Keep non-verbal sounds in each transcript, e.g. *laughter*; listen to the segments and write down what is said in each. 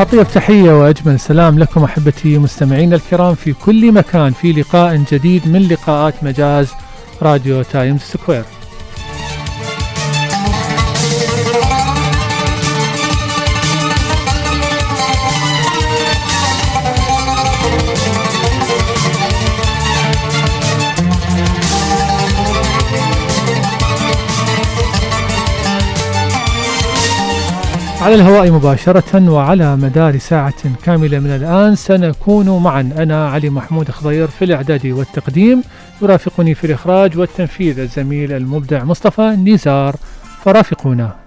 أطيب تحية وأجمل سلام لكم أحبتي مستمعين الكرام في كل مكان في لقاء جديد من لقاءات مجاز راديو تايمز سكوير. على الهواء مباشرة وعلى مدار ساعة كاملة من الآن سنكون معا. أنا علي محمود خضير في الإعداد والتقديم. يرافقني في الإخراج والتنفيذ الزميل المبدع مصطفى نزار. فرافقونا.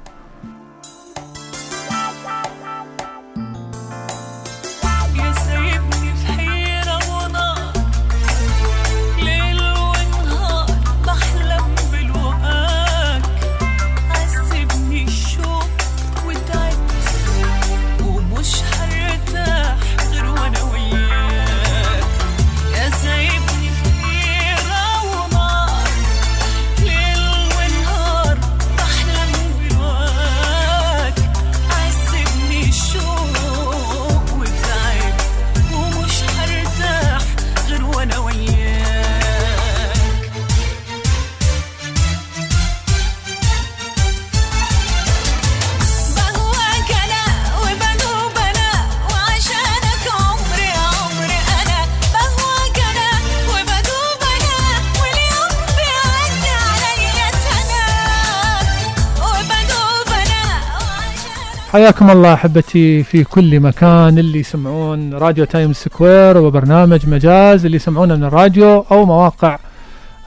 حياكم الله أحبتي في كل مكان اللي يسمعون راديو تايم سكوير وبرنامج مجاز اللي يسمعونا من الراديو أو مواقع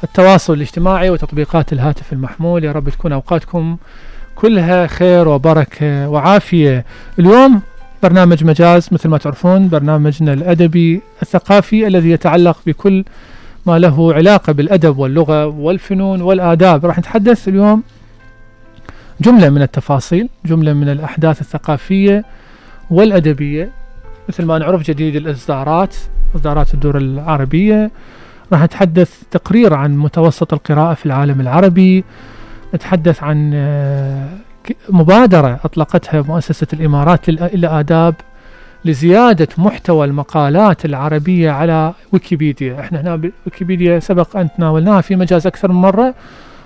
التواصل الاجتماعي وتطبيقات الهاتف المحمول. يا رب تكون أوقاتكم كلها خير وبركة وعافية. اليوم برنامج مجاز مثل ما تعرفون برنامجنا الأدبي الثقافي الذي يتعلق بكل ما له علاقة بالأدب واللغة والفنون والآداب. راح نتحدث اليوم جملة من التفاصيل جملة من الأحداث الثقافية والأدبية. مثل ما نعرف جديد الإصدارات إصدارات الدور العربية. راح نتحدث تقرير عن متوسط القراءة في العالم العربي. نتحدث عن آه، مبادرة أطلقتها مؤسسة الإمارات للآداب لزيادة محتوى المقالات العربية على ويكيبيديا. إحنا هنا ويكيبيديا سبق أن تناولناها في مجاز أكثر من مرة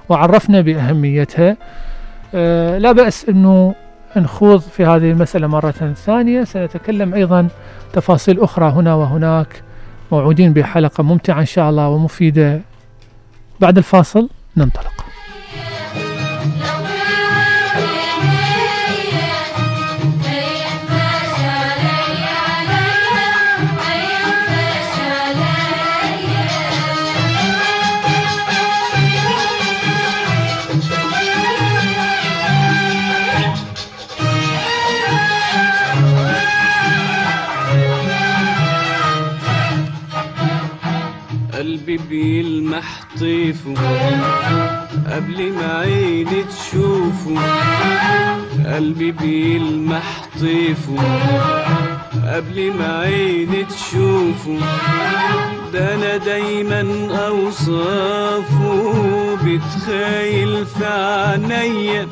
وعرفنا بأهميتها. لا بأس أنه نخوض في هذه المسألة مرة ثانية. سنتكلم أيضا تفاصيل أخرى هنا وهناك موعودين بحلقة ممتعة إن شاء الله ومفيدة. بعد الفاصل ننطلق. قلبي بيلمح طيفه قبل ما عيني تشوفه قلبي بيلمح طيفه قبل ما عيني تشوفه ده أنا دايما أوصافه. بتخيل في عينيا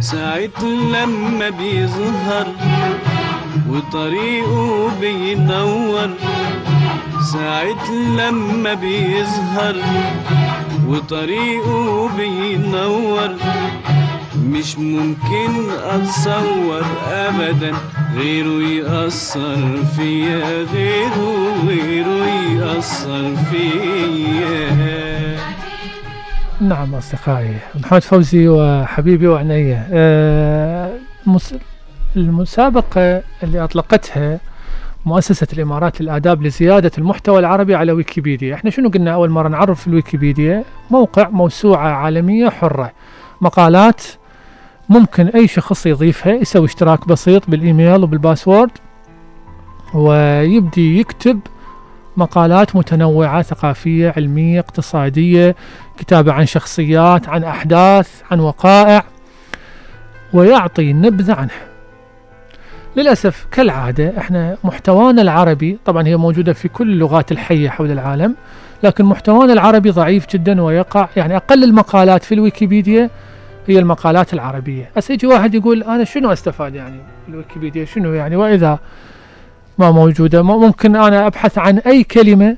ساعة لما بيظهر وطريقه بينور. ساعة لما بيظهر وطريقه بينور. مش ممكن أتصور ابدا غيره يأثر فيا غيره غيره يأثر فيا. نعم أصدقائي محمد فوزي وحبيبي وعنية آه، المس- المسابقة اللي أطلقتها مؤسسة الإمارات للآداب لزيادة المحتوى العربي على ويكيبيديا. إحنا شنو قلنا أول مرة نعرف الويكيبيديا موقع موسوعة عالمية حرة. مقالات ممكن أي شخص يضيفها يسوي اشتراك بسيط بالإيميل وبالباسورد ويبدي يكتب مقالات متنوعة ثقافية علمية اقتصادية كتابة عن شخصيات عن أحداث عن وقائع ويعطي نبذة عنها. للأسف كالعادة إحنا محتوانا العربي طبعا هي موجودة في كل اللغات الحية حول العالم لكن محتوانا العربي ضعيف جدا ويقع يعني أقل المقالات في الويكيبيديا هي المقالات العربية. هسه يجي واحد يقول أنا شنو أستفاد يعني الويكيبيديا؟ شنو يعني؟ وإذا ما موجودة ممكن أنا أبحث عن أي كلمة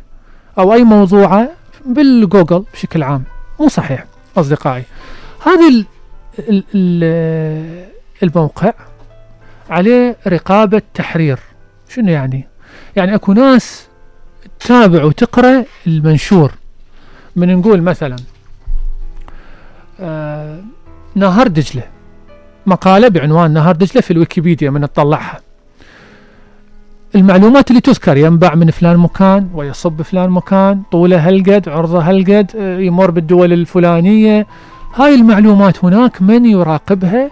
أو أي موضوع بالجوجل بشكل عام. مو صحيح أصدقائي. ال الموقع. عليه رقابة تحرير. شنو يعني؟ يعني أكو ناس تتابع وتقرأ المنشور. من نقول مثلا آه نهر دجلة. مقالة بعنوان نهر دجلة في الويكيبيديا من تطلعها. المعلومات اللي تذكر ينبع من فلان مكان ويصب بفلان مكان طوله هالقد عرضه هالقد آه، يمر بالدول الفلانية. هاي المعلومات هناك من يراقبها؟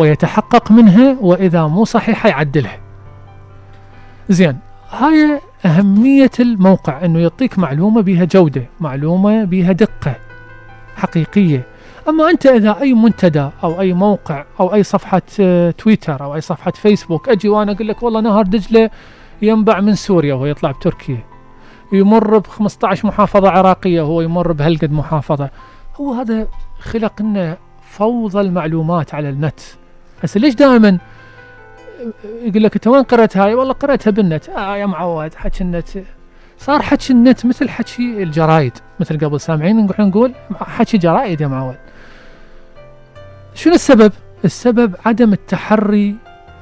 ويتحقق منها وإذا مو صحيحة يعدلها. زين هاي أهمية الموقع أنه يعطيك معلومة بها جودة معلومة بها دقة حقيقية. أما أنت إذا أي منتدى أو أي موقع أو أي صفحة آه، تويتر أو أي صفحة فيسبوك أجي وأنا أقول لك والله نهر دجلة ينبع من سوريا وهو يطلع بتركيا. يمر ب 15 محافظة عراقية وهو يمر بهالقد محافظة. هو هذا خلق لنا فوضى المعلومات على النت. هسه ليش دائما يقول لك أنت وين قرأت هاي والله قرأتها بالنت. آه يا معود حكي النت. صار حكي النت مثل حكي الجرايد. مثل قبل سامعين نقول حكي جرايد يا معود شنو السبب؟ السبب عدم التحري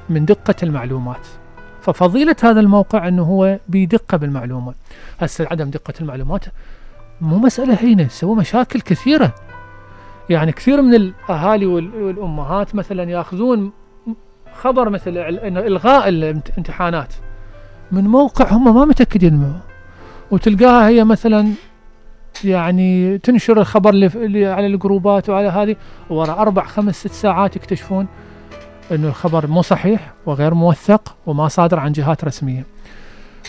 من دقة المعلومات. ففضيلة هذا الموقع إنه هو بدقة بالمعلومة هسه عدم دقة المعلومات مو مسألة هينة سوى مشاكل كثيرة. يعني كثير من الأهالي وال- والأمهات مثلا يأخذون خبر مثل إل- إنه إلغاء الامتحانات من موقع هم ما متأكدين منه. وتلقاها هي مثلا يعني تنشر الخبر اللي, على الجروبات وعلى هذه ورا أربع خمس ست ساعات يكتشفون أنه الخبر مو صحيح وغير موثق وما صادر عن جهات رسمية.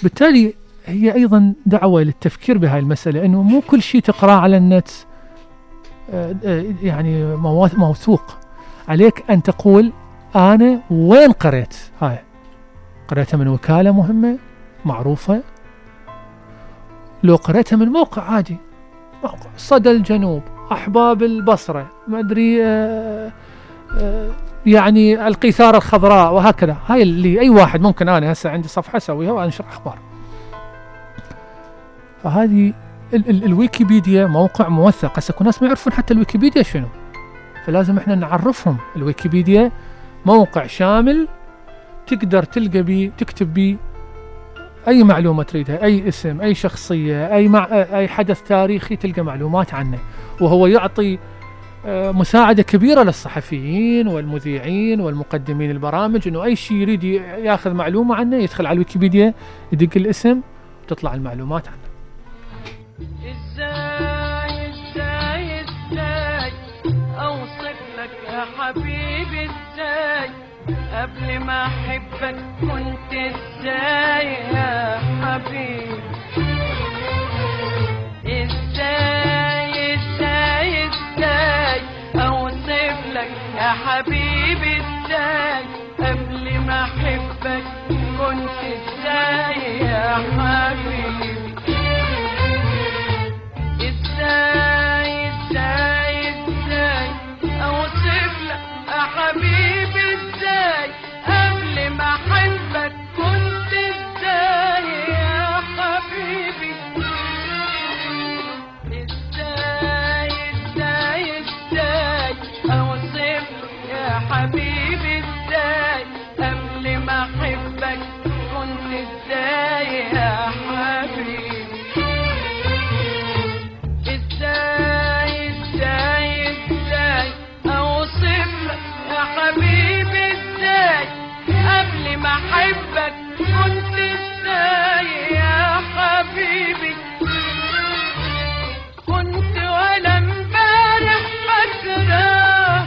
بالتالي هي أيضا دعوة للتفكير بهاي المسألة أنه مو كل شيء تقرأه على النت يعني مواث- موثوق عليك أن تقول أنا وين قريت؟ هاي. قريتها من وكالة مهمة معروفة. لو قريتها من موقع عادي موقع صدى الجنوب أحباب البصرة ما أدري آه، آه، يعني القيثارة الخضراء وهكذا. هاي اللي أي واحد ممكن أنا هسه عندي صفحة أسويها وأنشر أخبار. فهذه ال ال الويكيبيديا موقع موثق. هسه الناس ما يعرفون حتى الويكيبيديا شنو. فلازم إحنا نعرفهم. الويكيبيديا موقع شامل تقدر تلقى بيه تكتب بيه أي معلومة تريدها أي اسم أي شخصية أي مع أي حدث تاريخي تلقى معلومات عنه. وهو يعطي آه، مساعدة كبيرة للصحفيين والمذيعين والمقدمين البرامج إنه أي شيء يريد ياخذ معلومة عنه يدخل على الويكيبيديا يدق الاسم تطلع المعلومات عنه. إزاي إزاي إزاي أوصف لك يا حبيبي إزاي قبل ما أحبك كنت إزاي يا حبيبي؟ إزاي إزاي إزاي؟ أوصف لك يا حبيبي إزاي قبل ما أحبك كنت إزاي يا حبيبي؟ إزاي إزاي يا حبيبي إزاي؟ قبل ما احبك كنت إزاي؟ يا حبيبي إزاي إزاي إزاي لك حبيبي إزاي قبل ما أحبك كنت إزاي؟ احبك كنت إزاي يا حبيبي؟ كنت ولا امبارح فاكره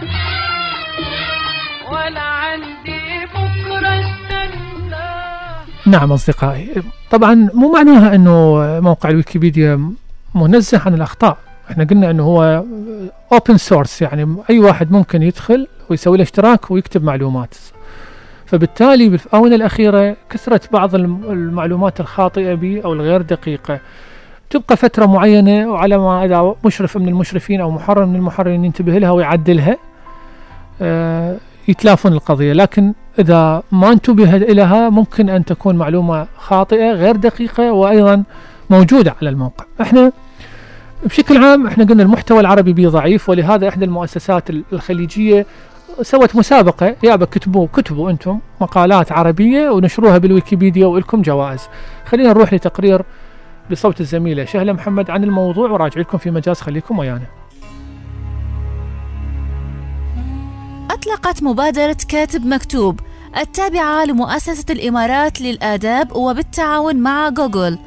ولا عندي بكرة استناه نعم أصدقائي. طبعا مو معناها أنه موقع الويكيبيديا منزه عن الأخطاء. إحنا قلنا أنه هو open source يعني أي واحد ممكن يدخل ويسوي له اشتراك ويكتب معلومات. فبالتالي بالآونة الأخيرة كثرت بعض الم- المعلومات الخاطئة به أو الغير دقيقة. تبقى فترة معينة وعلى ما إذا مشرف من المشرفين أو محرر من المحررين ينتبه لها ويعدلها آه، يتلافون القضية. لكن إذا ما انتبه لها ممكن أن تكون معلومة خاطئة غير دقيقة وأيضا موجودة على الموقع. إحنا بشكل عام إحنا قلنا المحتوى العربي به ضعيف ولهذا إحدى المؤسسات ال- الخليجية سوت مسابقة يابا كتبوا كتبوا أنتم مقالات عربية ونشروها بالويكيبيديا ولكم جوائز. خلينا نروح لتقرير بصوت الزميلة شهلة محمد عن الموضوع وراجع لكم في مجاز خليكم ويانا. أطلقت مبادرة كاتب مكتوب التابعة لمؤسسة الإمارات للآداب وبالتعاون مع جوجل.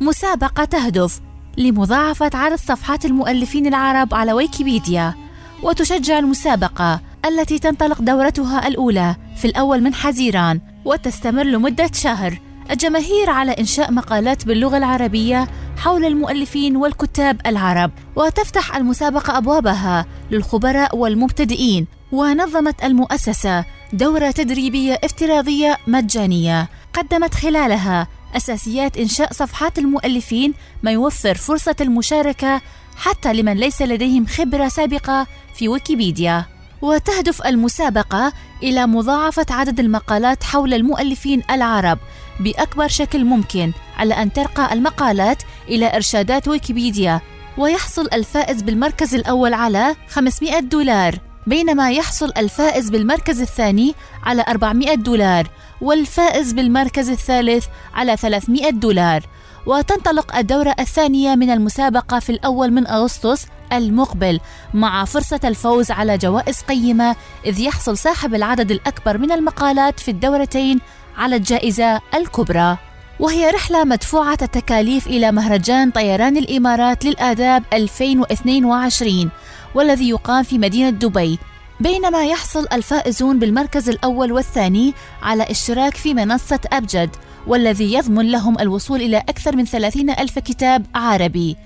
مسابقة تهدف لمضاعفة عدد صفحات المؤلفين العرب على ويكيبيديا وتشجع المسابقة. التي تنطلق دورتها الأولى في الأول من حزيران وتستمر لمدة شهر. الجماهير على إنشاء مقالات باللغة العربية حول المؤلفين والكتاب العرب وتفتح المسابقة أبوابها للخبراء والمبتدئين ونظمت المؤسسة دورة تدريبية افتراضية مجانية. قدمت خلالها أساسيات إنشاء صفحات المؤلفين ما يوفر فرصة المشاركة حتى لمن ليس لديهم خبرة سابقة في ويكيبيديا. وتهدف المسابقة إلى مضاعفة عدد المقالات حول المؤلفين العرب بأكبر شكل ممكن على أن ترقى المقالات إلى إرشادات ويكيبيديا ويحصل الفائز بالمركز الأول على 500 دولار بينما يحصل الفائز بالمركز الثاني على 400 دولار والفائز بالمركز الثالث على 300 دولار. وتنطلق الدورة الثانية من المسابقة في الأول من أغسطس المقبل مع فرصة الفوز على جوائز قيمة إذ يحصل صاحب العدد الأكبر من المقالات في الدورتين على الجائزة الكبرى. وهي رحلة مدفوعة التكاليف إلى مهرجان طيران الإمارات للآداب 2022 والذي يقام في مدينة دبي. بينما يحصل الفائزون بالمركز الأول والثاني على اشتراك في منصة أبجد والذي يضمن لهم الوصول إلى أكثر من 30 ألف كتاب عربي.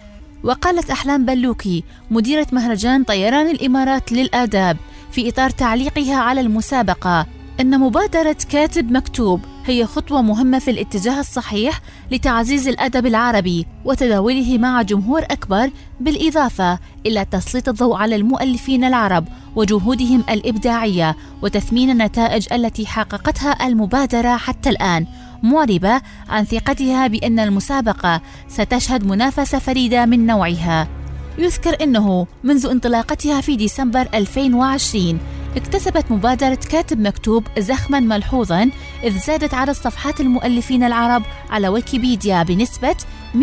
وقالت أحلام بلوكي مديرة مهرجان طيران الإمارات للآداب في إطار تعليقها على المسابقة أن مبادرة كاتب مكتوب هي خطوة مهمة في الاتجاه الصحيح لتعزيز الأدب العربي وتداوله مع جمهور أكبر بالإضافة إلى تسليط الضوء على المؤلفين العرب وجهودهم الإبداعية وتثمين النتائج التي حققتها المبادرة حتى الآن. معربة عن ثقتها بأن المسابقة ستشهد منافسة فريدة من نوعها. يذكر أنه منذ انطلاقتها في ديسمبر 2020 اكتسبت مبادرة كاتب مكتوب زخما ملحوظا إذ زادت عدد صفحات المؤلفين العرب على ويكيبيديا بنسبة 100%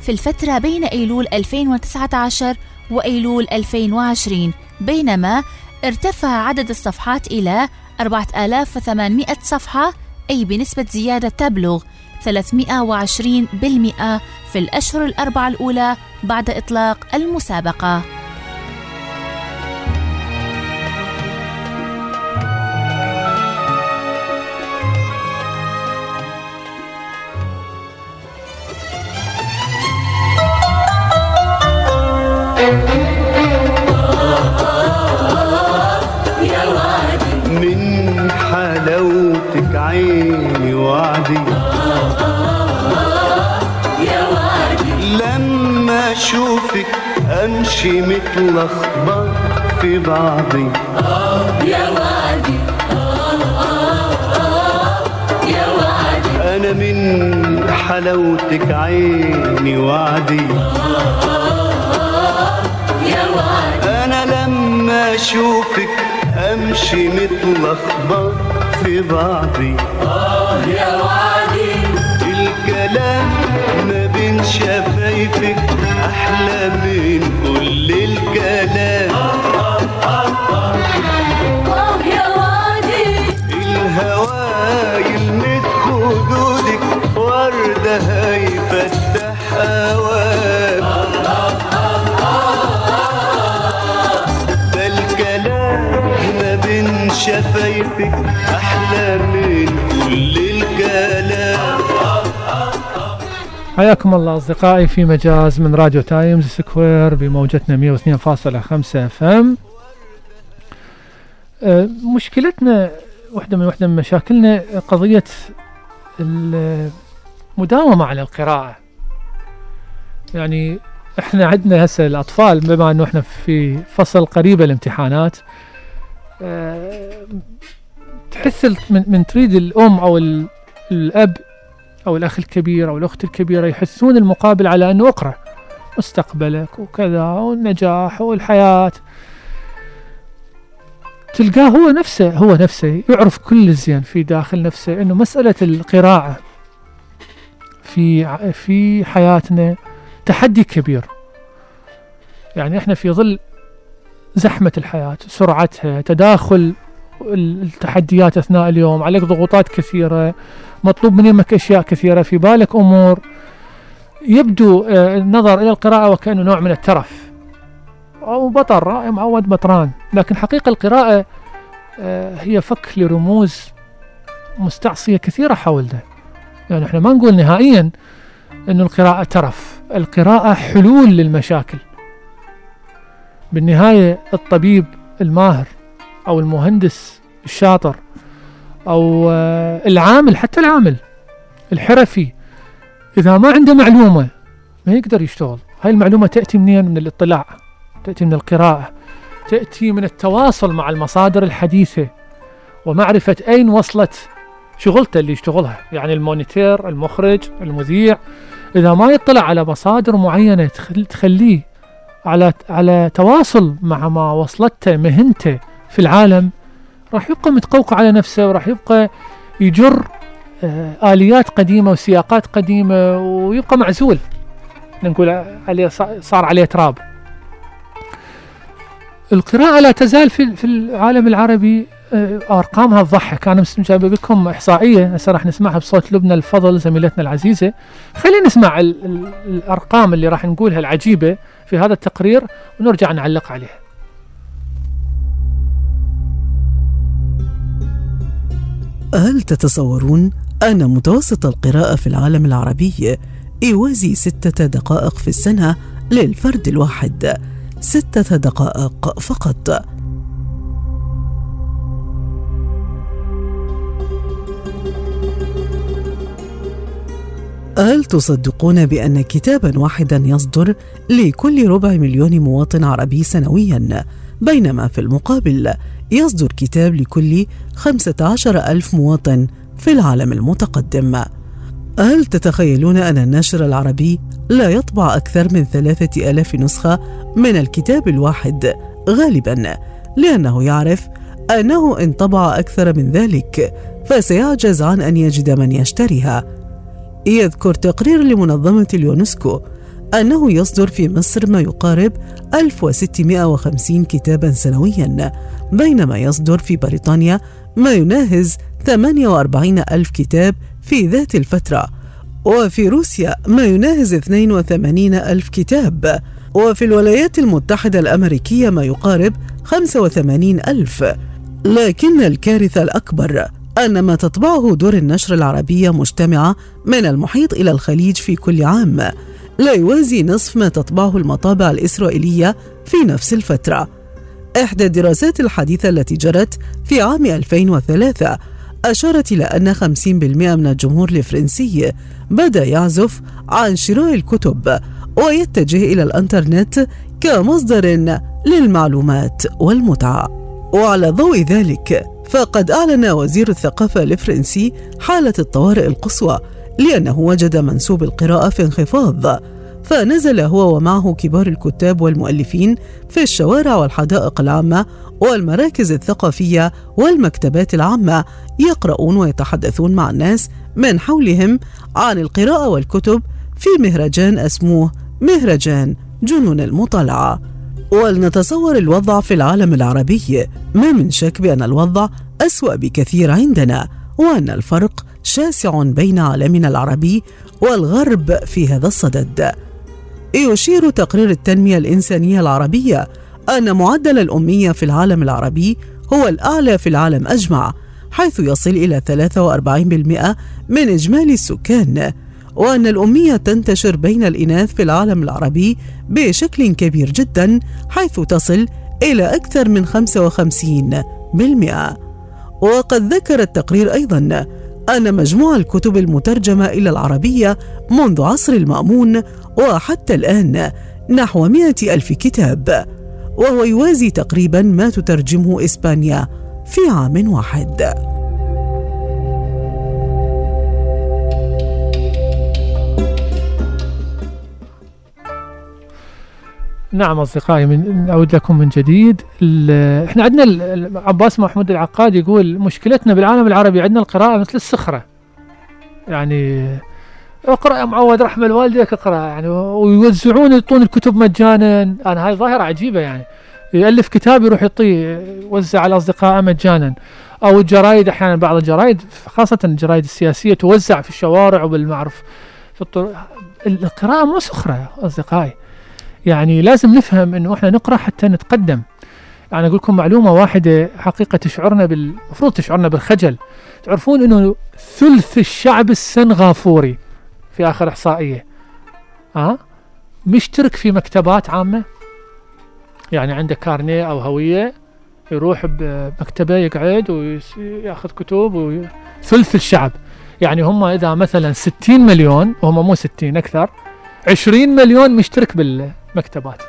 في الفترة بين أيلول 2019 وأيلول 2020 بينما ارتفع عدد الصفحات إلى 4800 صفحة أي بنسبة زيادة تبلغ 320% في الأشهر الأربعة الأولى بعد إطلاق المسابقة. أمشي متلخبط في بعضي. أنا من حلاوتك عيني وعدي. أنا لما أشوفك أمشي متلخبط في بعضي. الكلام ما بين شفايفك أحلى من كل الكلام. الهوى يلمس خدودك وردة هيفتح هواك ده الكلام ما بين شفايفك أحلى من كل الكلام. حياكم الله أصدقائي في مجاز من راديو Times Square بموجتنا 102.5 FM مشكلتنا واحدة من واحدة من مشاكلنا قضية المداومة على القراءة. يعني إحنا عندنا هسه الأطفال بما أنه إحنا في فصل قريب الامتحانات أه، تحس من, من تريد الأم أو ال- الأب أو الأخ الكبير أو الأخت الكبيرة يحثون المقابل على أنه أقرأ. مستقبلك وكذا والنجاح والحياة. تلقاه هو نفسه هو نفسه يعرف كل الزين في داخل نفسه أنه مسألة القراءة في في حياتنا تحدي كبير. يعني إحنا في ظل زحمة الحياة سرعتها تداخل ال- التحديات أثناء اليوم عليك ضغوطات كثيرة مطلوب منك أشياء كثيرة في بالك أمور يبدو آه، النظر إلى القراءة وكأنه نوع من الترف. أو بطر معود بطران. لكن حقيقة القراءة آه، هي فك لرموز مستعصية كثيرة حول ده. يعني إحنا ما نقول نهائيا أن القراءة ترف. القراءة حلول للمشاكل. بالنهاية الطبيب الماهر أو المهندس الشاطر أو آه، العامل حتى العامل الحرفي. إذا ما عنده معلومة ما يقدر يشتغل. هاي المعلومة تأتي منين؟ من الاطلاع تأتي من القراءة تأتي من التواصل مع المصادر الحديثة ومعرفة أين وصلت شغلته اللي يشتغلها. يعني المونيتير المخرج المذيع. إذا ما يطلع على مصادر معينة تخل- تخليه على على تواصل مع ما وصلته مهنته في العالم راح يبقى متقوقع على نفسه وراح يبقى يجر آه، آليات قديمة وسياقات قديمة ويبقى معزول. نقول عليه صا- صار عليه تراب. القراءة لا تزال في في العالم العربي آه، أرقامها تضحك. مس- جايب لكم إحصائية. هسه راح نسمعها بصوت لبنى الفضل زميلتنا العزيزة. خلينا نسمع ال ال الأرقام اللي راح نقولها العجيبة في هذا التقرير ونرجع نعلق عليها. هل تتصورون أن متوسط القراءة في العالم العربي يوازي ستة دقائق في السنة للفرد الواحد؟ ستة دقائق فقط. هل تصدقون بأن كتابا واحدا يصدر لكل ربع مليون مواطن عربي سنويا بينما في المقابل يصدر كتاب لكل 15 ألف مواطن في العالم المتقدم. هل تتخيلون أن الناشر العربي لا يطبع أكثر من ثلاثة ألاف نسخة من الكتاب الواحد؟ غالبا لأنه يعرف أنه إن طبع أكثر من ذلك فسيعجز عن أن يجد من يشتريها. يذكر تقرير لمنظمة اليونسكو أنه يصدر في مصر ما يقارب 1650 كتابا سنويا بينما يصدر في بريطانيا ما يناهز 48 ألف كتاب في ذات الفترة وفي روسيا ما يناهز 82 ألف كتاب وفي الولايات المتحدة الأمريكية ما يقارب 85 ألف. لكن الكارثة الأكبر أن ما تطبعه دور النشر العربية مجتمعة من المحيط إلى الخليج في كل عام. لا يوازي نصف ما تطبعه المطابع الإسرائيلية في نفس الفترة. إحدى الدراسات الحديثة التي جرت في عام 2003 أشارت إلى أن 50% من الجمهور الفرنسي بدأ يعزف عن شراء الكتب ويتجه إلى الإنترنت كمصدر للمعلومات والمتعة. وعلى ضوء ذلك فقد أعلن وزير الثقافة الفرنسي حالة الطوارئ القصوى لأنه وجد منسوب القراءة في انخفاض فنزل هو ومعه كبار الكتاب والمؤلفين في الشوارع والحدائق العامة والمراكز الثقافية والمكتبات العامة يقرؤون ويتحدثون مع الناس من حولهم عن القراءة والكتب في مهرجان اسموه مهرجان جنون المطالعة ولنتصور الوضع في العالم العربي ما من شك بأن الوضع أسوأ بكثير عندنا وأن الفرق شاسع بين عالمنا العربي والغرب في هذا الصدد. يشير تقرير التنمية الإنسانية العربية أن معدل الأمية في العالم العربي هو الأعلى في العالم أجمع حيث يصل إلى 43% من إجمالي السكان وأن الأمية تنتشر بين الإناث في العالم العربي بشكل كبير جدا حيث تصل إلى أكثر من 55% وقد ذكر التقرير أيضا أن مجموع الكتب المترجمة إلى العربية منذ عصر المأمون وحتى الآن نحو مئة ألف كتاب وهو يوازي تقريبا ما تترجمه إسبانيا في عام واحد. نعم أصدقائي من نعود لكم من جديد إحنا عندنا عباس محمود العقاد يقول مشكلتنا بالعالم العربي عندنا القراءة مثل الصخره يعني اقرأ يا معود رحمه الوالديك اقرأ يعني ويوزعون يعطون الكتب مجانا. أنا هاي ظاهرة عجيبة يعني. يألف كتاب يروح يعطيه يوزع على أصدقائه مجانا. أو الجرايد أحيانا بعض الجرايد خاصة الجرايد السياسية توزع في الشوارع وبالمعرف في الطرق القراءة مو سخرة أصدقائي. يعني لازم نفهم إنه إحنا نقرأ حتى نتقدم. يعني أقول لكم معلومة واحدة حقيقة تشعرنا بال المفروض تشعرنا بالخجل. تعرفون إنه ثلث الشعب السنغافوري في آخر إحصائية. أه؟ مشترك في مكتبات عامة. يعني عنده كارنيه أو هوية يروح بمكتبه يقعد وياخذ كتب وي... ثلث الشعب. يعني هم إذا مثلا 60 مليون وهم مو 60 أكثر 20 مليون مشترك بالمكتبات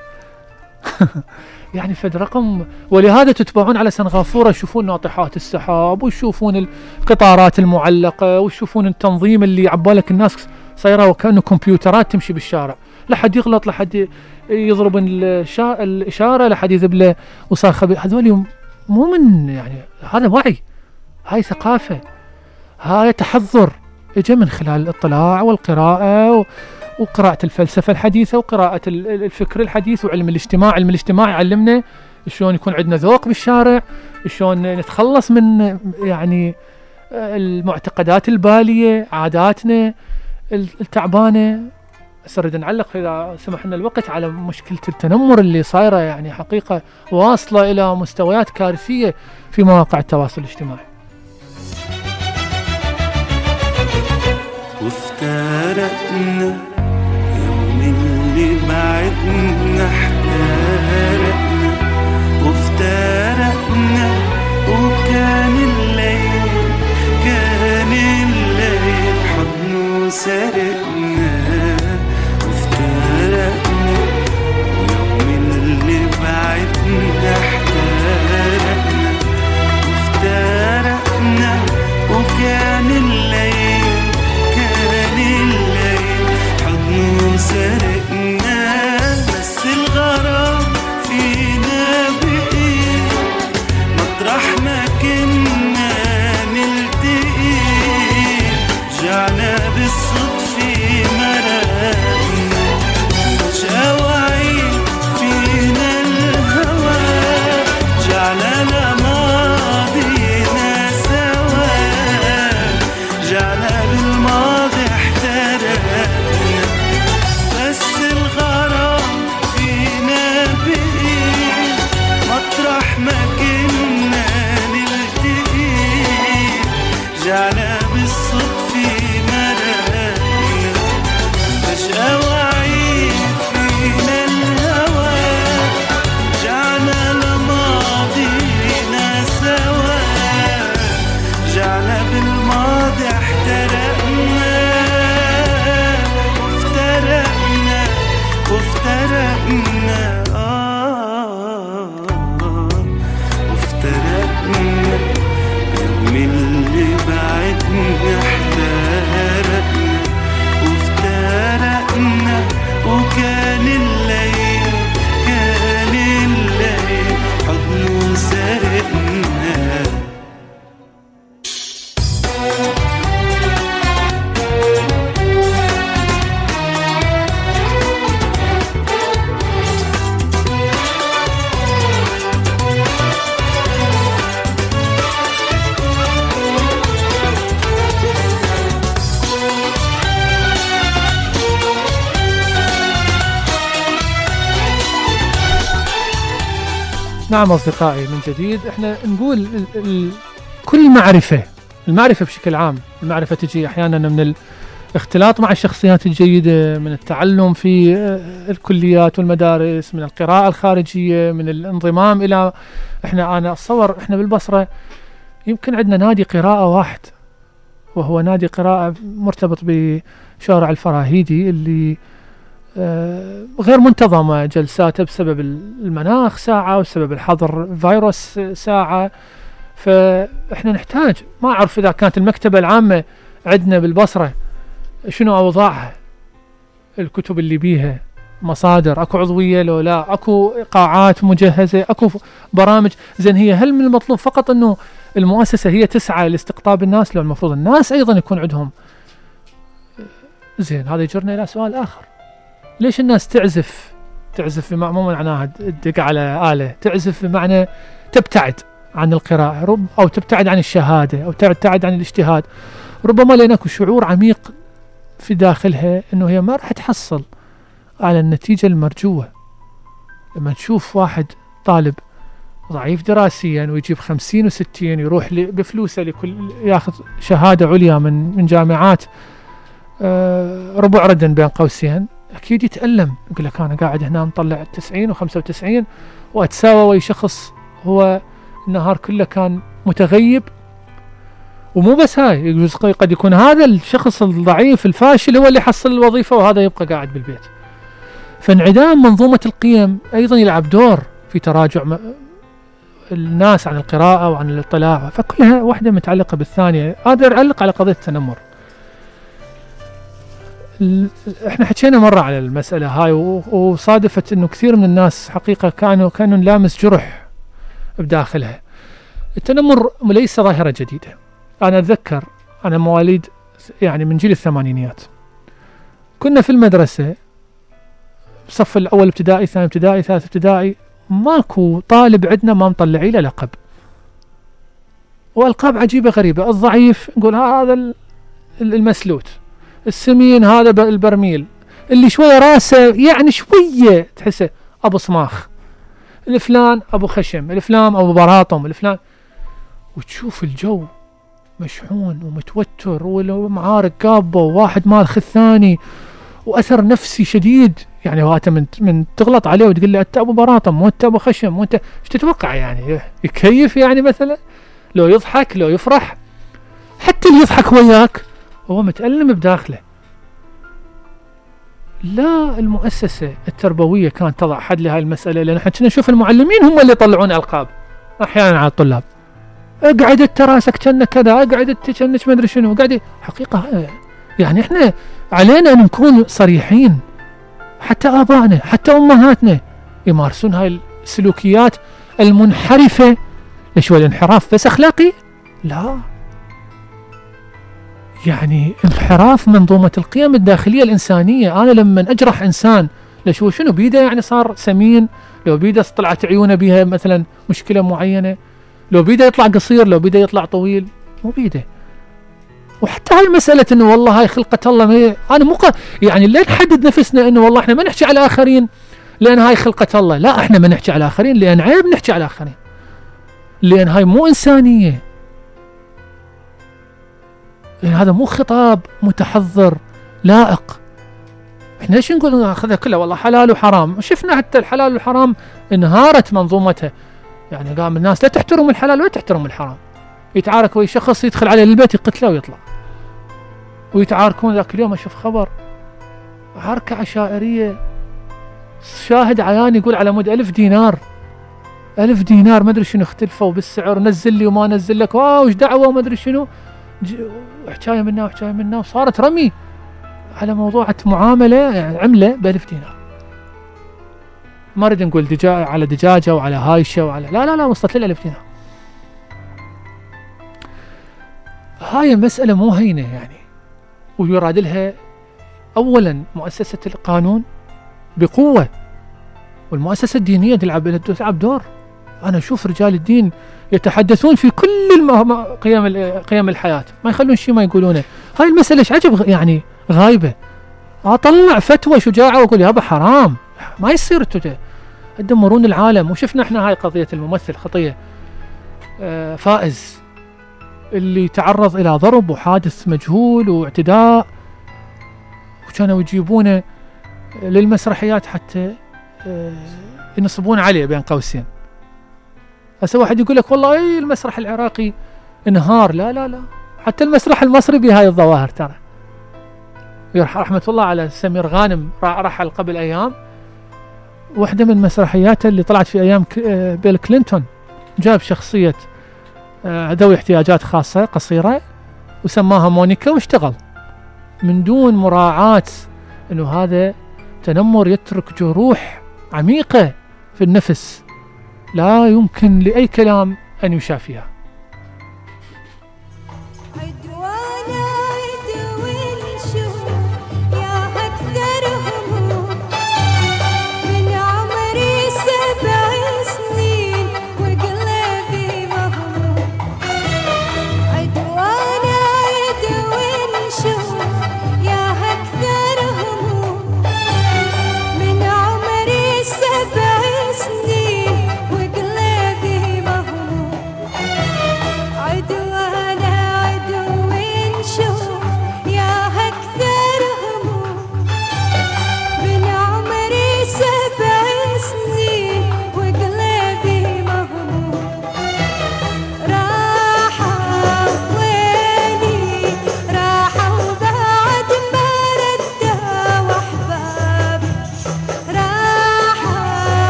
*laughs* يعني فد رقم ولهذا تتبعون على سنغافورة تشوفون ناطحات السحاب وتشوفون القطارات المعلقة وتشوفون التنظيم اللي عبالك الناس صايرة وكأنه كمبيوترات تمشي بالشارع. لا حد يغلط لا حد يضرب الشا... الإشارة لا حد يذب له وصار خبير هذول مو من يعني هذا وعي. هاي ثقافة. هاي تحضر. اجى من خلال الاطلاع والقراءة و... وقراءة الفلسفة الحديثة وقراءة الفكر الحديث وعلم الاجتماع علم الاجتماع يعلمنا شلون يكون عندنا ذوق بالشارع شلون نتخلص من يعني المعتقدات البالية عاداتنا التعبانة. نريد نعلق إذا سمح لنا الوقت على مشكلة التنمر اللي صايرة يعني حقيقة واصلة إلى مستويات كارثية في مواقع التواصل الاجتماعي. وافترقنا بعدنا احترقنا وافترقنا وكان الليل كان الليل حضنه سرقنا نعم أصدقائي من جديد إحنا نقول ال ال كل معرفة المعرفة بشكل عام المعرفة تجي أحيانا من الاختلاط مع الشخصيات الجيدة من التعلم في آه، الكليات والمدارس من القراءة الخارجية من الانضمام إلى إحنا أنا أتصور إحنا بالبصرة يمكن عندنا نادي قراءة واحد وهو نادي قراءة مرتبط بشارع الفراهيدي اللي غير منتظمة جلساته بسبب المناخ ساعة وبسبب الحظر فيروس ساعة. فإحنا نحتاج ما أعرف إذا كانت المكتبة العامة عندنا بالبصرة شنو أوضاعها الكتب اللي بيها؟ مصادر أكو عضوية لو لا أكو قاعات مجهزة أكو برامج. زين هي هل من المطلوب فقط إنه المؤسسة هي تسعى لاستقطاب الناس؟ لو المفروض الناس أيضا يكون عندهم. زين هذا يجرنا إلى سؤال آخر. ليش الناس تعزف؟ تعزف بمعنى مو معناها تدق على آلة تعزف بمعنى تبتعد عن القراءة أو تبتعد عن الشهادة أو تبتعد عن الاجتهاد. ربما لأن أكو شعور عميق في داخلها أنه هي ما راح تحصل على النتيجة المرجوة. لما تشوف واحد طالب ضعيف دراسيا ويجيب خمسين وستين يروح بفلوسه لكل ياخذ شهادة عليا من من جامعات آه، ربع ردن بين قوسين أكيد يتألم. يقول لك أنا قاعد هنا مطلع 90 و95 وأتساوى ويا شخص. هو النهار كله كان متغيب. ومو بس هاي قد يكون هذا الشخص الضعيف الفاشل هو اللي يحصل الوظيفة وهذا يبقى قاعد بالبيت. فانعدام منظومة القيم أيضا يلعب دور في تراجع الناس عن القراءة وعن الاطلاع. فكلها واحدة متعلقة بالثانية. هذا يعلق على قضية التنمر. إحنا حكينا مرة على المسألة هاي وصادفت انه كثير من الناس حقيقة كانوا كانوا لامس جرح بداخلها. التنمر ليس ظاهرة جديدة. أنا أتذكر أنا مواليد يعني من جيل الثمانينيات. كنا في المدرسة صف الأول ابتدائي ثاني ابتدائي ثالث ابتدائي ماكو طالب عندنا ما مطلعي له لقب. وألقاب عجيبة غريبة. الضعيف نقول هذا المسلوت. السمين هذا البرميل. اللي شوية راسه يعني شوية تحسه أبو صماخ. الفلان أبو خشم الفلان أبو براطم الفلان. وتشوف الجو مشحون ومتوتر والمعارك قابة وواحد مالخ الثاني وأثر نفسي شديد. يعني أنت من, من تغلط عليه وتقول له أنت أبو براطم وأنت أبو خشم وأنت إيش تتوقع يعني؟ يكيف يعني مثلا؟ لو يضحك لو يفرح. حتى اللي يضحك وياك. هو متألم بداخله. لا المؤسسة التربوية كانت تضع حد لهذه المسألة لأن إحنا كنا نشوف المعلمين هم اللي يطلعون ألقاب. أحيانا على الطلاب. اقعد انت راسك كنا كذا اقعد انت كنك ما أدري شنو. قاعد حقيقة يعني إحنا علينا أن نكون صريحين. حتى آبائنا حتى أمهاتنا يمارسون هاي السلوكيات المنحرفة. ليش هو الانحراف بس اخلاقي؟ لا. يعني انحراف منظومة القيم الداخلية الإنسانية. أنا لما أجرح إنسان ليش هو شنو بيده؟ يعني صار سمين. لو بيده طلعت عيونه بها مثلا مشكلة معينة. لو بيده يطلع قصير لو بيده يطلع طويل مو بيده. وحتى هاي مسألة إنه والله هاي خلقة الله ما أنا مو يعني لا نحدد نفسنا إنه والله إحنا ما نحكي على الآخرين لأن هاي خلقة الله؟ لا إحنا ما نحكي على الآخرين لأن عيب نحكي على الآخرين. لأن هاي مو إنسانية. يعني هذا مو خطاب متحضر لائق. إحنا ليش نقول ناخذها كلها؟ والله حلال وحرام. شفنا حتى الحلال والحرام انهارت منظومتها يعني قام الناس لا تحترم الحلال ولا تحترم الحرام. يتعارك ويا شخص يدخل عليه البيت يقتله ويطلع. ويتعاركون ذاك اليوم أشوف خبر. عركة عشائرية. شاهد عيان يقول على مود ألف دينار. ألف دينار ما أدري شنو اختلفوا بالسعر. نزل لي وما نزل لك. واو وش دعوة؟ وما أدري شنو. وحكايه منا وحكاية منا وصارت رمي على موضوع معاملة يعني عملة ب 1000 دينار. ما أريد نقول دجاج على دجاجة وعلى هايشة وعلى لا لا لا وصلت لي 1000 دينار. هاي مسألة مو هينة يعني ويراد لها أولا مؤسسة القانون بقوة والمؤسسة الدينية تلعب تلعب دور. أنا أشوف رجال الدين يتحدثون في كل قيم قيم الحياة. ما يخلون شيء ما يقولونه. هاي المسألة إيش عجب يعني غايبة. أطلع فتوى شجاعة وأقول يابا حرام. ما يصير تدمرون العالم. وشفنا إحنا هاي قضية الممثل خطية. آه، فائز. اللي تعرض إلى ضرب وحادث مجهول واعتداء. وكانوا يجيبونه للمسرحيات حتى آه، ينصبون عليه بين قوسين. هسه واحد يقول لك والله اي المسرح العراقي انهار. لا لا لا. حتى المسرح المصري بهاي الظواهر ترى. رحمة الله على سمير غانم رحل قبل أيام. واحدة من مسرحياته اللي طلعت في أيام آه، بيل كلينتون. جاب شخصية آه، ذوي احتياجات خاصة قصيرة وسماها مونيكا واشتغل. من دون مراعاة أنه هذا تنمر يترك جروح عميقة في النفس. لا يمكن لأي كلام أن يشافيها.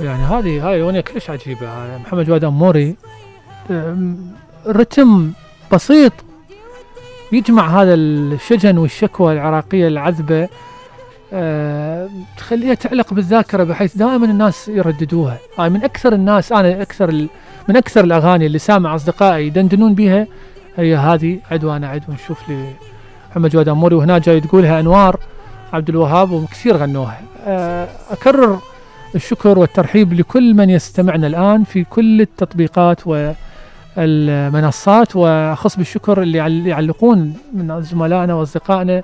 يعني هذه هاي أغنية كلش عجيبة. محمد جواد أموري رتم بسيط يجمع هذا الشجن والشكوى العراقية العذبة أه، تخليها تعلق بالذاكرة بحيث دائما الناس يرددوها. هاي من أكثر الناس أنا أكثر من أكثر الأغاني اللي سامع أصدقائي يدندنون بها هي هذه عدوانا عدو نشوف لي محمد جواد أموري. وهنا جاي تقولها أنوار عبد الوهاب وكثير غنوها. أه، أكرر الشكر والترحيب لكل من يستمعنا الآن في كل التطبيقات والمنصات وأخص بالشكر اللي يعل- يعلقون من زملائنا وأصدقائنا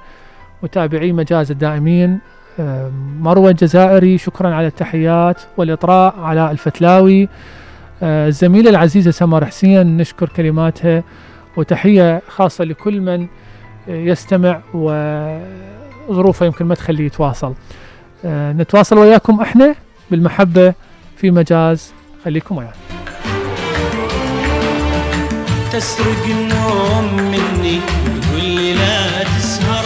وتابعي مجاز الدائمين. آم، مروة الجزائري شكرا على التحيات والإطراء على الفتلاوي. آه، الزميلة العزيزة سمر حسين نشكر كلماتها وتحية خاصة لكل من يستمع وظروفه يمكن ما تخليه يتواصل. آه، نتواصل وياكم إحنا بالمحبة في مجاز خليكم ويانا تسرق النوم مني تقول لي لا تسهر.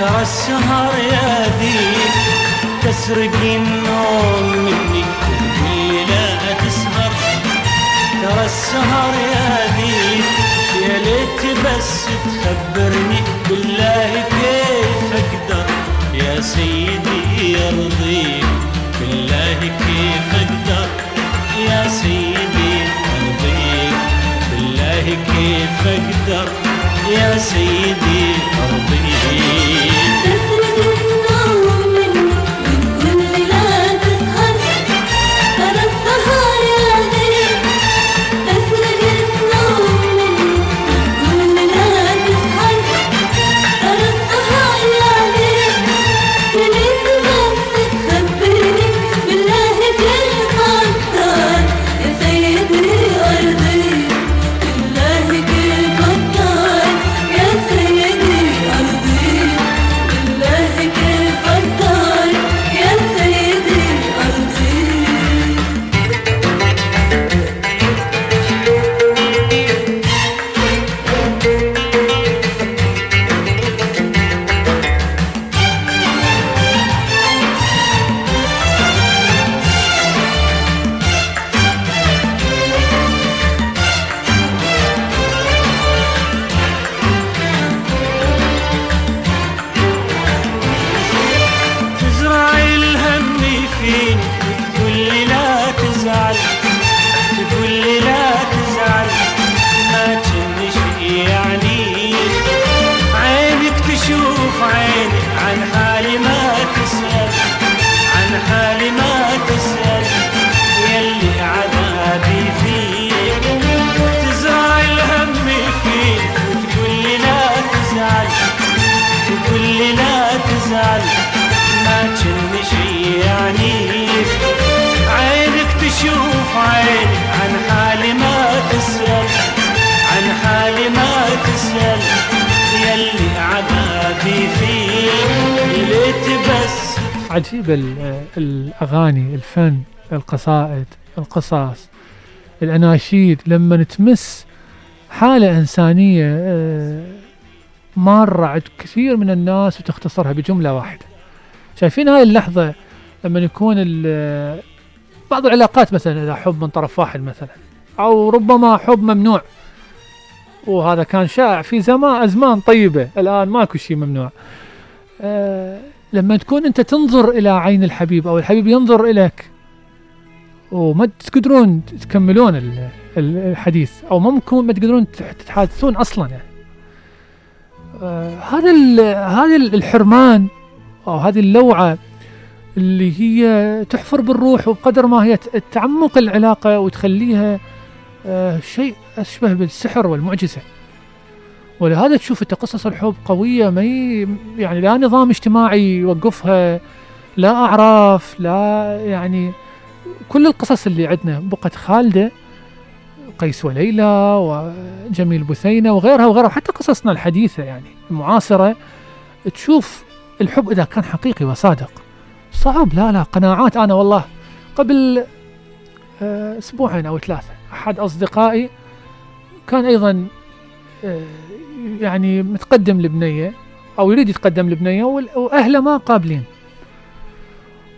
ترى السهر يا ذيك تسرق النوم مني تقول لي لا تسهر. ترى السهر يا ذيك يا ليت بس تخبرني بالله كيف أقدر؟ يا سيدي يرضيك. بالله كيف أقدر؟ يا سيدي أرضيك. بالله كيف أقدر يا سيدي ارضيك عجيب ال- الأغاني الفن القصائد القصص الأناشيد لما تمس حالة إنسانية آه، مارة عند كثير من الناس وتختصرها بجملة واحدة. شايفين هاي اللحظة لما يكون ال- بعض العلاقات مثلا إذا حب من طرف واحد مثلا أو ربما حب ممنوع. وهذا كان شائع في زمان أزمان طيبة الآن ماكو شيء ممنوع. آه لما تكون أنت تنظر إلى عين الحبيب أو الحبيب ينظر إليك وما تقدرون تكملون ال- ال- الحديث أو ممكن ما تقدرون تح- تتحادثون أصلا يعني. آه هذا هذا ال- الحرمان أو هذه اللوعة اللي هي تحفر بالروح وبقدر ما هي تعمق العلاقة وتخليها آه شيء أشبه بالسحر والمعجزة. ولهذا تشوف أنت قصص الحب قوية ما. يعني لا نظام اجتماعي يوقفها لا أعراف لا يعني كل القصص اللي عندنا بقت خالدة قيس وليلى وجميل بثينة وغيرها وغيرها حتى قصصنا الحديثة يعني المعاصرة تشوف الحب إذا كان حقيقي وصادق صعب لا لا قناعات أنا والله قبل آه، أسبوعين أو ثلاثة أحد أصدقائي كان أيضا آه، يعني متقدم لبنية أو يريد يتقدم لبنية وأهله ما قابلين.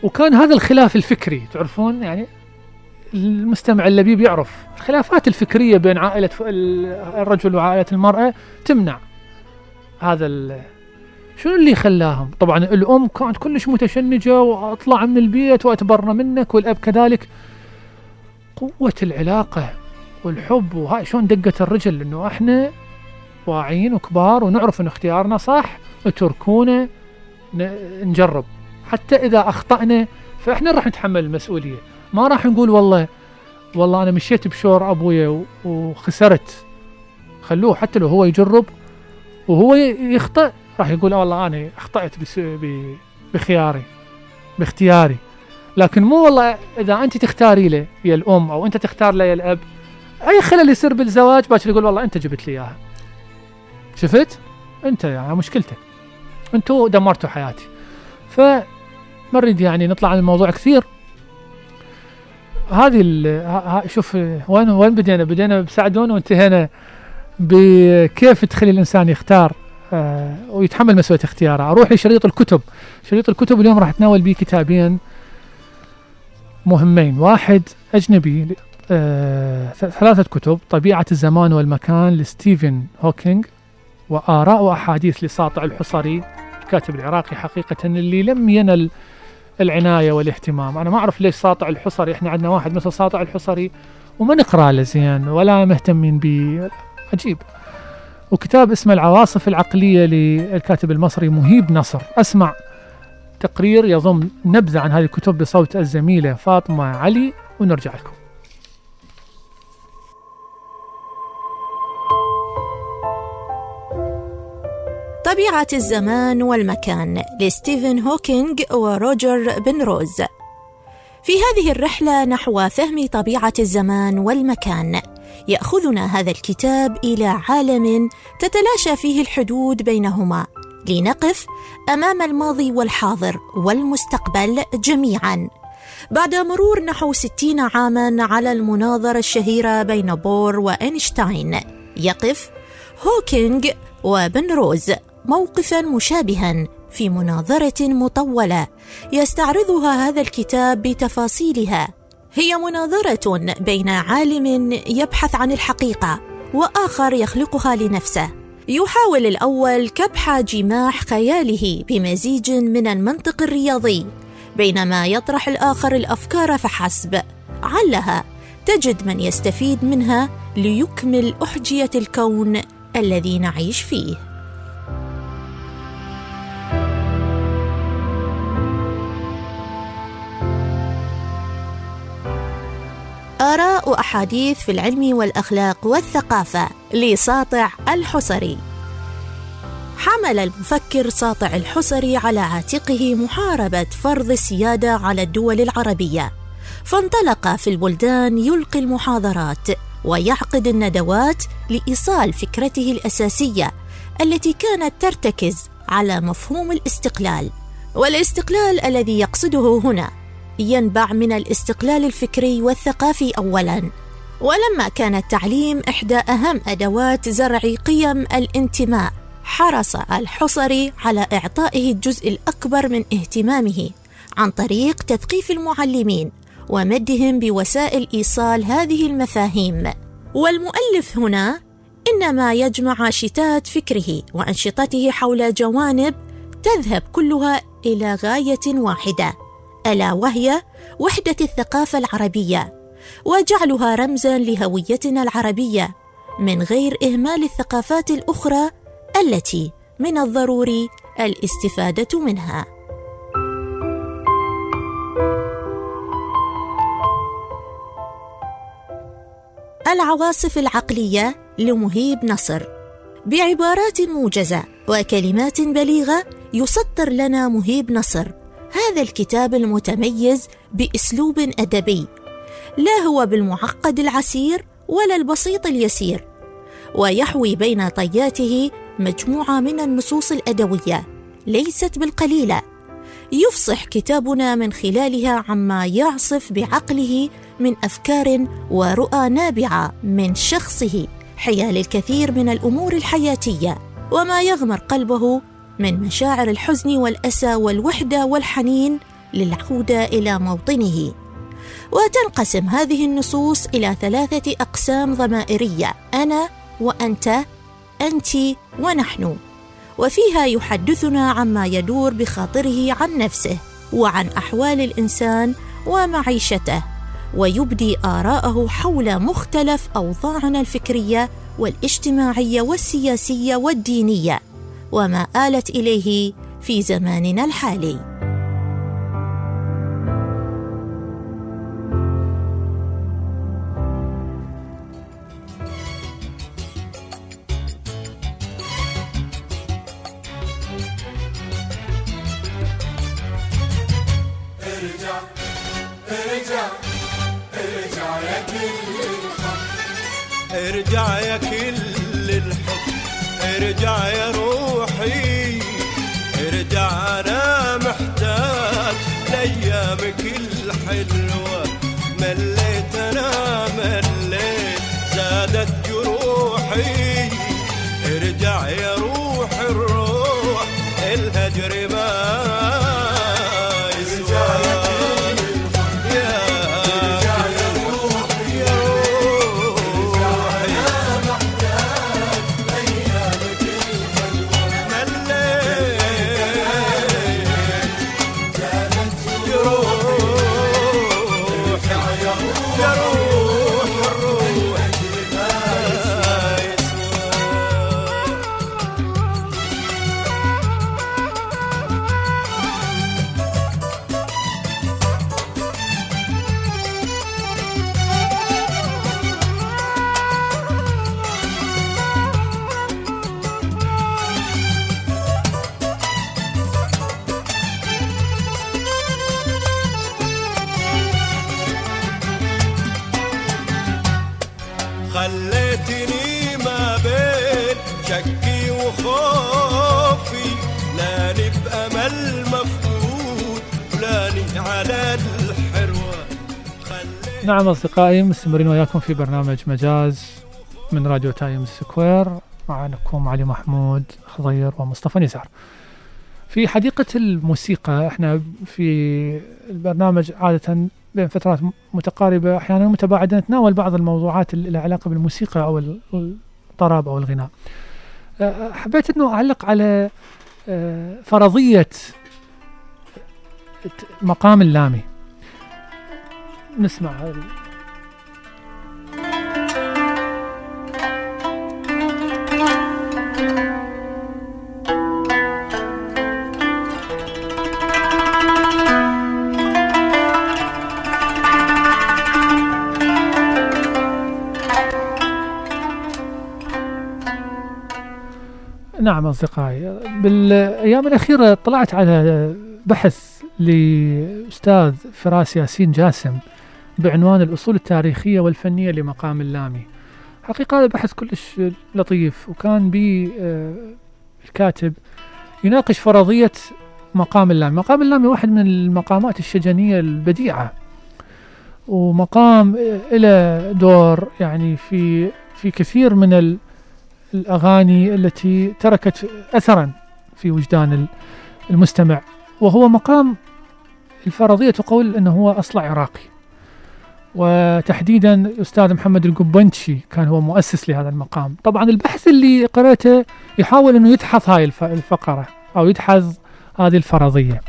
وكان هذا الخلاف الفكري تعرفون؟ يعني المستمع اللبيب يعرف. الخلافات الفكرية بين عائلة الرجل وعائلة المرأة تمنع هذا شنو اللي خلاهم؟ طبعا الأم كانت كلش متشنجة وأطلع من البيت وأتبرى منك والأب كذلك. قوة العلاقة والحب وهاي شلون دقت الرجل إنه إحنا واعيين وكبار ونعرف إن اختيارنا صح اتركونا نجرب. حتى إذا أخطأنا فإحنا راح نتحمل المسؤولية. ما راح نقول والله والله أنا مشيت بشور ابويا وخسرت. خلوه حتى لو هو يجرب وهو يخطئ راح يقول آه والله أنا ب- بخياري باختياري. لكن مو والله إذا أنت تختاري له يا الأم أو أنت تختار له يا الأب أي خلل يصير بالزواج باكر يقول والله أنت جبت لي إياها. شفت؟ انت يعني مشكلتك. أنتوا دمرتوا حياتي. ف ما نريد يعني نطلع عن الموضوع كثير. هذه شوف وين وين بدينا؟ بدينا بسعدون وانتهينا بكيف تخلي الإنسان يختار آه ويتحمل مسؤولية اختياره. أروح لشريط الكتب. شريط الكتب اليوم راح اتناول به كتابين مهمين. واحد أجنبي آه، ثلاثة كتب طبيعة الزمان والمكان لستيفن هوكينج وآراء وأحاديث لساطع الحصري الكاتب العراقي حقيقة اللي لم ينل العناية والاهتمام. أنا ما أعرف ليش ساطع الحصري إحنا عندنا واحد مثل ساطع الحصري وما نقرأ له زين ولا مهتمين به. عجيب. وكتاب اسمه العواصف العقلية للكاتب المصري مهيب نصر. أسمع تقرير يضم نبذة عن هذه الكتب بصوت الزميلة فاطمة علي ونرجع لكم. طبيعة الزمان والمكان لستيفن هوكينج وروجر بنروز. في هذه الرحلة نحو فهم طبيعة الزمان والمكان يأخذنا هذا الكتاب إلى عالم تتلاشى فيه الحدود بينهما لنقف أمام الماضي والحاضر والمستقبل جميعاً. بعد مرور نحو ستين عاما على المناظرة الشهيرة بين بور وأينشتاين يقف هوكينج وبنروز. موقفا مشابها في مناظرة مطولة يستعرضها هذا الكتاب بتفاصيلها. هي مناظرة بين عالم يبحث عن الحقيقة وآخر يخلقها لنفسه. يحاول الأول كبح جماح خياله بمزيج من المنطق الرياضي بينما يطرح الآخر الأفكار فحسب. علها تجد من يستفيد منها ليكمل أحجية الكون الذي نعيش فيه. آراء وأحاديث في العلم والأخلاق والثقافة لساطع الحصري. حمل المفكر ساطع الحصري على عاتقه محاربة فرض السيادة على الدول العربية. فانطلق في البلدان يلقي المحاضرات ويعقد الندوات لإيصال فكرته الأساسية التي كانت ترتكز على مفهوم الاستقلال. والاستقلال الذي يقصده هنا ينبع من الاستقلال الفكري والثقافي اولا. ولما كان التعليم إحدى أهم أدوات زرع قيم الانتماء حرص الحصري على إعطائه الجزء الأكبر من اهتمامه عن طريق تثقيف المعلمين ومدهم بوسائل إيصال هذه المفاهيم. والمؤلف هنا إنما يجمع شتات فكره وأنشطته حول جوانب تذهب كلها إلى غاية واحدة. ألا وهي وحدة الثقافة العربية وجعلها رمزا لهويتنا العربية من غير إهمال الثقافات الأخرى التي من الضروري الاستفادة منها. العواصف العقلية لمهيب نصر بعبارات موجزة وكلمات بليغة يسطر لنا مهيب نصر. هذا الكتاب المتميز بأسلوب أدبي لا هو بالمعقد العسير ولا البسيط اليسير ويحوي بين طياته مجموعة من النصوص الأدوية ليست بالقليلة. يفصح كتابنا من خلالها عما يعصف بعقله من أفكار ورؤى نابعة من شخصه حيال الكثير من الأمور الحياتية وما يغمر قلبه من مشاعر الحزن والأسى والوحدة والحنين للعودة إلى موطنه. وتنقسم هذه النصوص إلى ثلاثة أقسام ضمائرية أنا وأنت أنت ونحن. وفيها يحدثنا عما يدور بخاطره عن نفسه وعن أحوال الإنسان ومعيشته ويبدي آراءه حول مختلف أوضاعنا الفكرية والاجتماعية والسياسية والدينية. وما آلت إليه في زماننا الحالي. شكي وخوفي لاني بأمل مفقود لاني على الحروة. نعم أصدقائي مستمرين وياكم في برنامج مجاز من راديو Time Square. معكم علي محمود خضير ومصطفى نزار. في حديقة الموسيقى إحنا في البرنامج عادة بين فترات متقاربة أحيانا متباعدة نتناول بعض الموضوعات اللي لها علاقة بالموسيقى أو ال- الطرب أو الغناء. حبيت أنه أعلق على أه، فرضية مقام اللامي. نسمع. نعم أصدقائي. بالأيام الأخيرة طلعت على بحث لأستاذ فراس ياسين جاسم بعنوان الأصول التاريخية والفنية لمقام اللامي. حقيقة هذا بحث كلش لطيف وكان بي آه، الكاتب يناقش فرضية مقام اللامي. مقام اللامي واحد من المقامات الشجنية البديعة ومقام له دور يعني في في كثير من الأغاني التي تركت أثرا في وجدان ال- المستمع وهو مقام الفرضية تقول أنه هو أصل عراقي. وتحديدا الأستاذ محمد القبنشي كان هو مؤسس لهذا المقام. طبعا البحث اللي قرأته يحاول أنه يدحض هاي الف- الفقرة أو يدحض هذه الفرضية.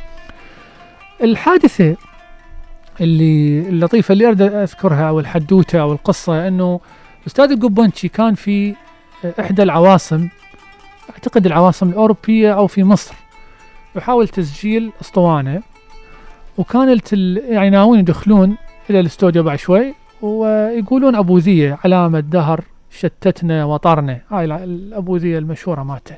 الحادثة اللي اللطيفة اللي أريد أذكرها أو الحدوتة أو القصة أنه الأستاذ القبنشي كان في إحدى العواصم أعتقد العواصم الأوروبية أو في مصر يحاول تسجيل أسطوانة وكانت يعني ناويين يدخلون إلى الاستوديو بعد شوي ويقولون أبوذية علامة دهر شتتنا وطرنا هاي الأبوذية المشهورة مالته.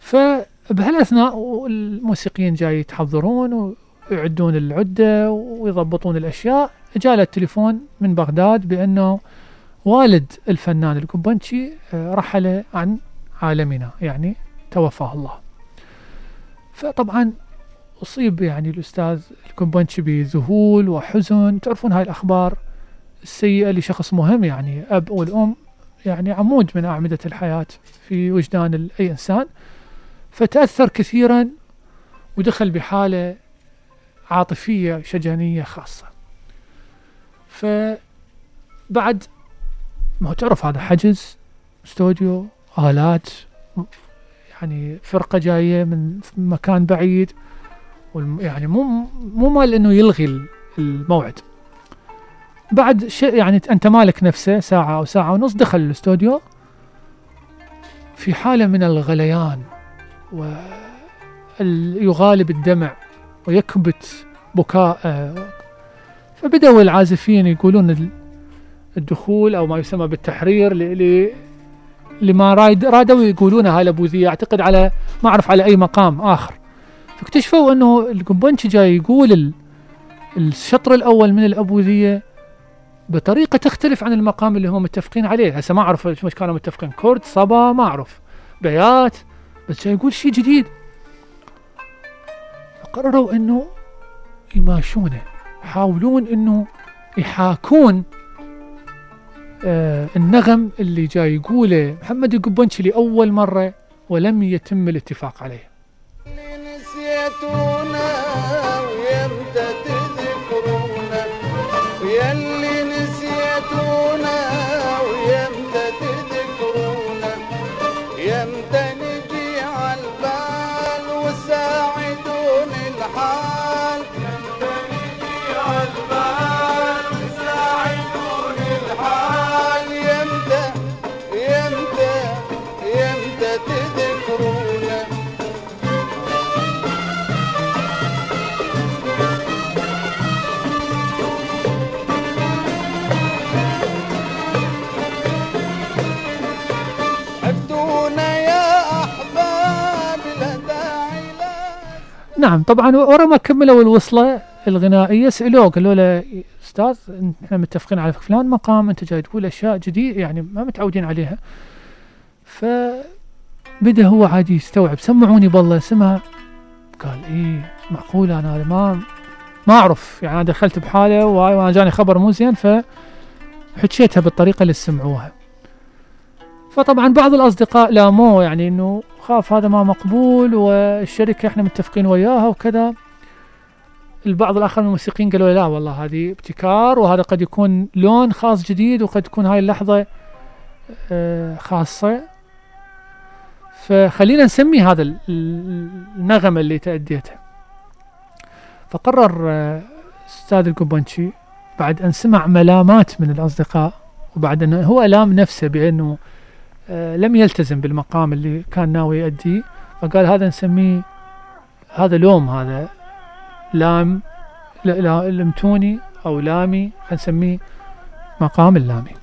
فبهالأثناء الموسيقيين جاي يتحضرون ويعدون العدة ويضبطون الأشياء جاء التليفون من بغداد بأنه والد الفنان القبنشي آه، رحل عن عالمنا يعني توفاه الله. فطبعا أصيب يعني الأستاذ القبنشي بذهول وحزن. تعرفون هاي الأخبار السيئة لشخص مهم يعني أب والأم يعني عمود من أعمدة الحياة في وجدان أي إنسان. فتأثر كثيرا ودخل بحالة عاطفية شجنية خاصة. فبعد ما هو تعرف هذا حجز استوديو آلات يعني فرقة جاية من مكان بعيد يعني مو مو مال إنه يلغي ال- الموعد. بعد شيء يعني أنت مالك نفسه ساعة أو ساعة ونص دخل الاستوديو. في حالة من الغليان و ال- يغالب الدمع ويكبت بكاء فبدأوا العازفين يقولون الدخول أو ما يسمى بالتحرير ل- لما رايد رادوا يقولون هاي الأبوذية. أعتقد على ما أعرف على أي مقام آخر. فاكتشفوا أنه القنبنشي جاي يقول ال- الشطر الأول من الأبوذية بطريقة تختلف عن المقام اللي هم متفقين عليه. هسه ما أعرف إيش كانوا متفقين. كرد صبا ما أعرف. بيات. بس جاي يقول شيء جديد. فقرروا أنه يماشونه. يحاولون أنه يحاكون النغم اللي جاي يقوله محمد القبنشي لأول مرة ولم يتم الاتفاق عليه. نعم طبعا ورا ما كملوا الوصلة الغنائية سألوه قالوا له أستاذ إحنا متفقين على فلان مقام أنت جاي تقول أشياء جديدة يعني ما متعودين عليها. فبدأ هو عادي يستوعب سمعوني بالله سمع. قال معقولة أنا هذا ما ما أعرف يعني أنا دخلت بحالة وهاي وأنا جاني خبر مو زين فحكيتها بالطريقة اللي سمعوها. فطبعا بعض الأصدقاء لاموه يعني إنه خاف هذا ما مقبول والشركة إحنا متفقين وياها وكذا. البعض الآخر من الموسيقيين قالوا لا والله هذه ابتكار وهذا قد يكون لون خاص جديد وقد تكون هاي اللحظة آه، خاصة. فخلينا نسمي هذا ال- ال- النغمة اللي تأديتها. فقرر آه، أستاذ القبنشي بعد أن سمع ملامات من الأصدقاء وبعد أنه هو ألام نفسه بأنه لم يلتزم بالمقام اللي كان ناوي يأديه فقال هذا نسميه هذا لوم هذا لام لا لا لمتوني أو لامي نسميه مقام اللامي.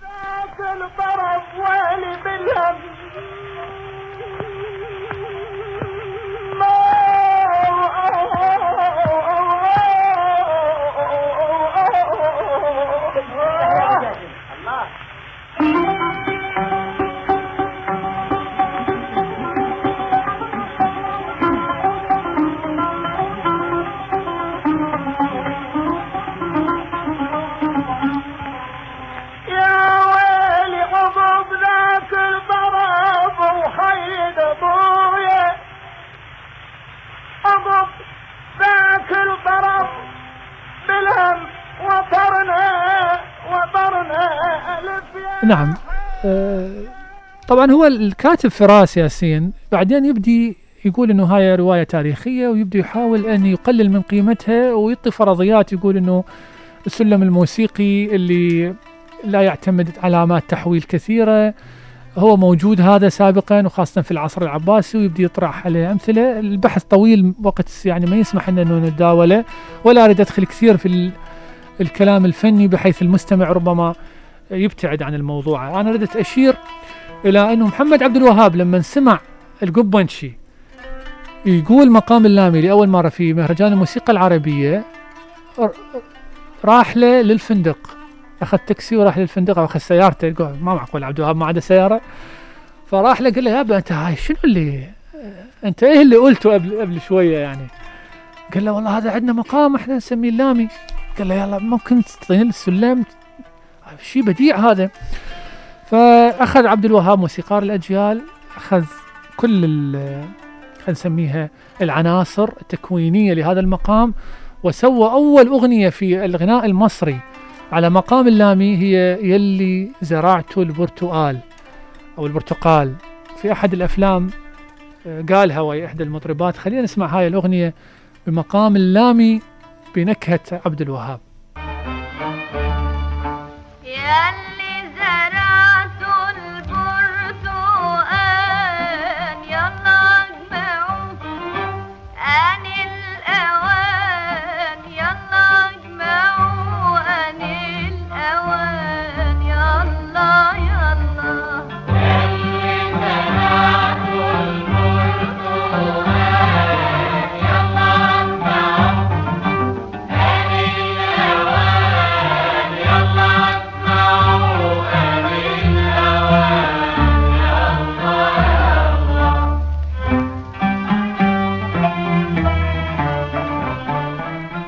ومطرنا ومطرنا نعم. آه، طبعا هو الكاتب فراس ياسين بعدين يبدي يقول إنه هاي رواية تاريخية ويبدي يحاول أن يقلل من قيمتها ويعطي فرضيات يقول إنه السلم الموسيقي اللي لا يعتمد علامات تحويل كثيرة هو موجود هذا سابقا وخاصة في العصر العباسي ويبدي يطرح عليه أمثلة. البحث طويل وقت يعني ما يسمح لنا إنه نتداوله ولا أريد أدخل كثير في الكلام الفني بحيث المستمع ربما يبتعد عن الموضوع. أنا ردت أشير إلى انه محمد عبد الوهاب لما سمع القبنشي يقول مقام اللامي لأول مرة في مهرجان الموسيقى العربية ر- راح له للفندق. أخذ تاكسي وراح للفندق أخذ سيارته ما معقول عبد الوهاب ما عنده سيارة. فراح له قال له يابا أنت هاي شنو اللي أنت إيه اللي قلته قبل قبل شوية يعني؟ قال له والله هذا عندنا مقام إحنا نسميه اللامي. قال له يلا ممكن تعطيني السلم. شيء بديع هذا. فأخذ عبد الوهاب موسيقار الأجيال أخذ كل خلينا نسميها العناصر التكوينية لهذا المقام وسوى أول أغنية في الغناء المصري على مقام اللامي هي يلي زرعت البرتقال أو البرتقال. في أحد الأفلام آه، قالها ويا إحدى المطربات خلينا نسمع هاي الأغنية بمقام اللامي. بنكهة عبد الوهاب.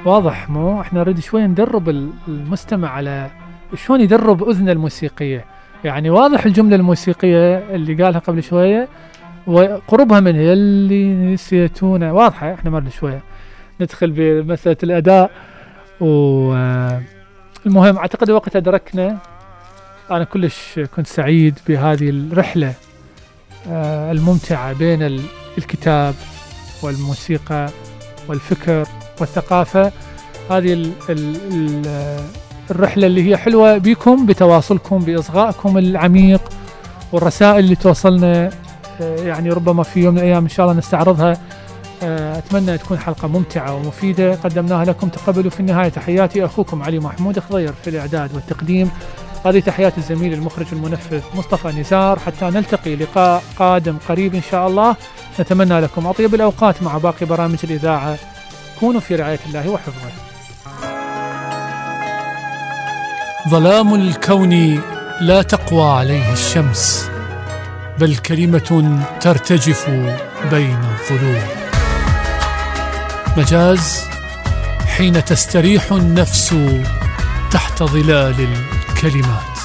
واضح مو؟ إحنا نريد شوي ندرب ال- المستمع على شلون يدرب اذنه الموسيقية. يعني واضح الجملة الموسيقية اللي قالها قبل شوية وقربها من يلي نسيتونا. واضحة إحنا مرة شوية. ندخل بمسألة الأداء. والمهم أعتقد وقت أدركنا. أنا كلش كنت سعيد بهذه الرحلة آه، الممتعة بين ال- الكتاب والموسيقى والفكر. والثقافة. هذه ال ال ال الرحلة اللي هي حلوة بكم بتواصلكم بإصغائكم العميق والرسائل اللي توصلنا آه، يعني ربما في يوم من الأيام إن شاء الله نستعرضها. آه، أتمنى تكون حلقة ممتعة ومفيدة. قدمناها لكم تقبلوا في النهاية. تحياتي أخوكم علي محمود خضير في الإعداد والتقديم. هذه تحيات الزميل المخرج المنفذ مصطفى نزار. حتى نلتقي لقاء قادم قريب إن شاء الله. نتمنى لكم أطيب الأوقات مع باقي برامج الإذاعة. كونوا في رعاية الله وحفظه. ظلام الكون لا تقوى عليه الشمس بل كلمة ترتجف بين الظلوم. مجاز حين تستريح النفس تحت ظلال الكلمات.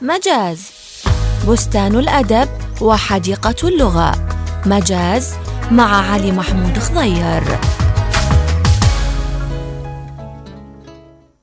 مجاز بستان الأدب وحديقة اللغة. مجاز مع علي محمود خضير.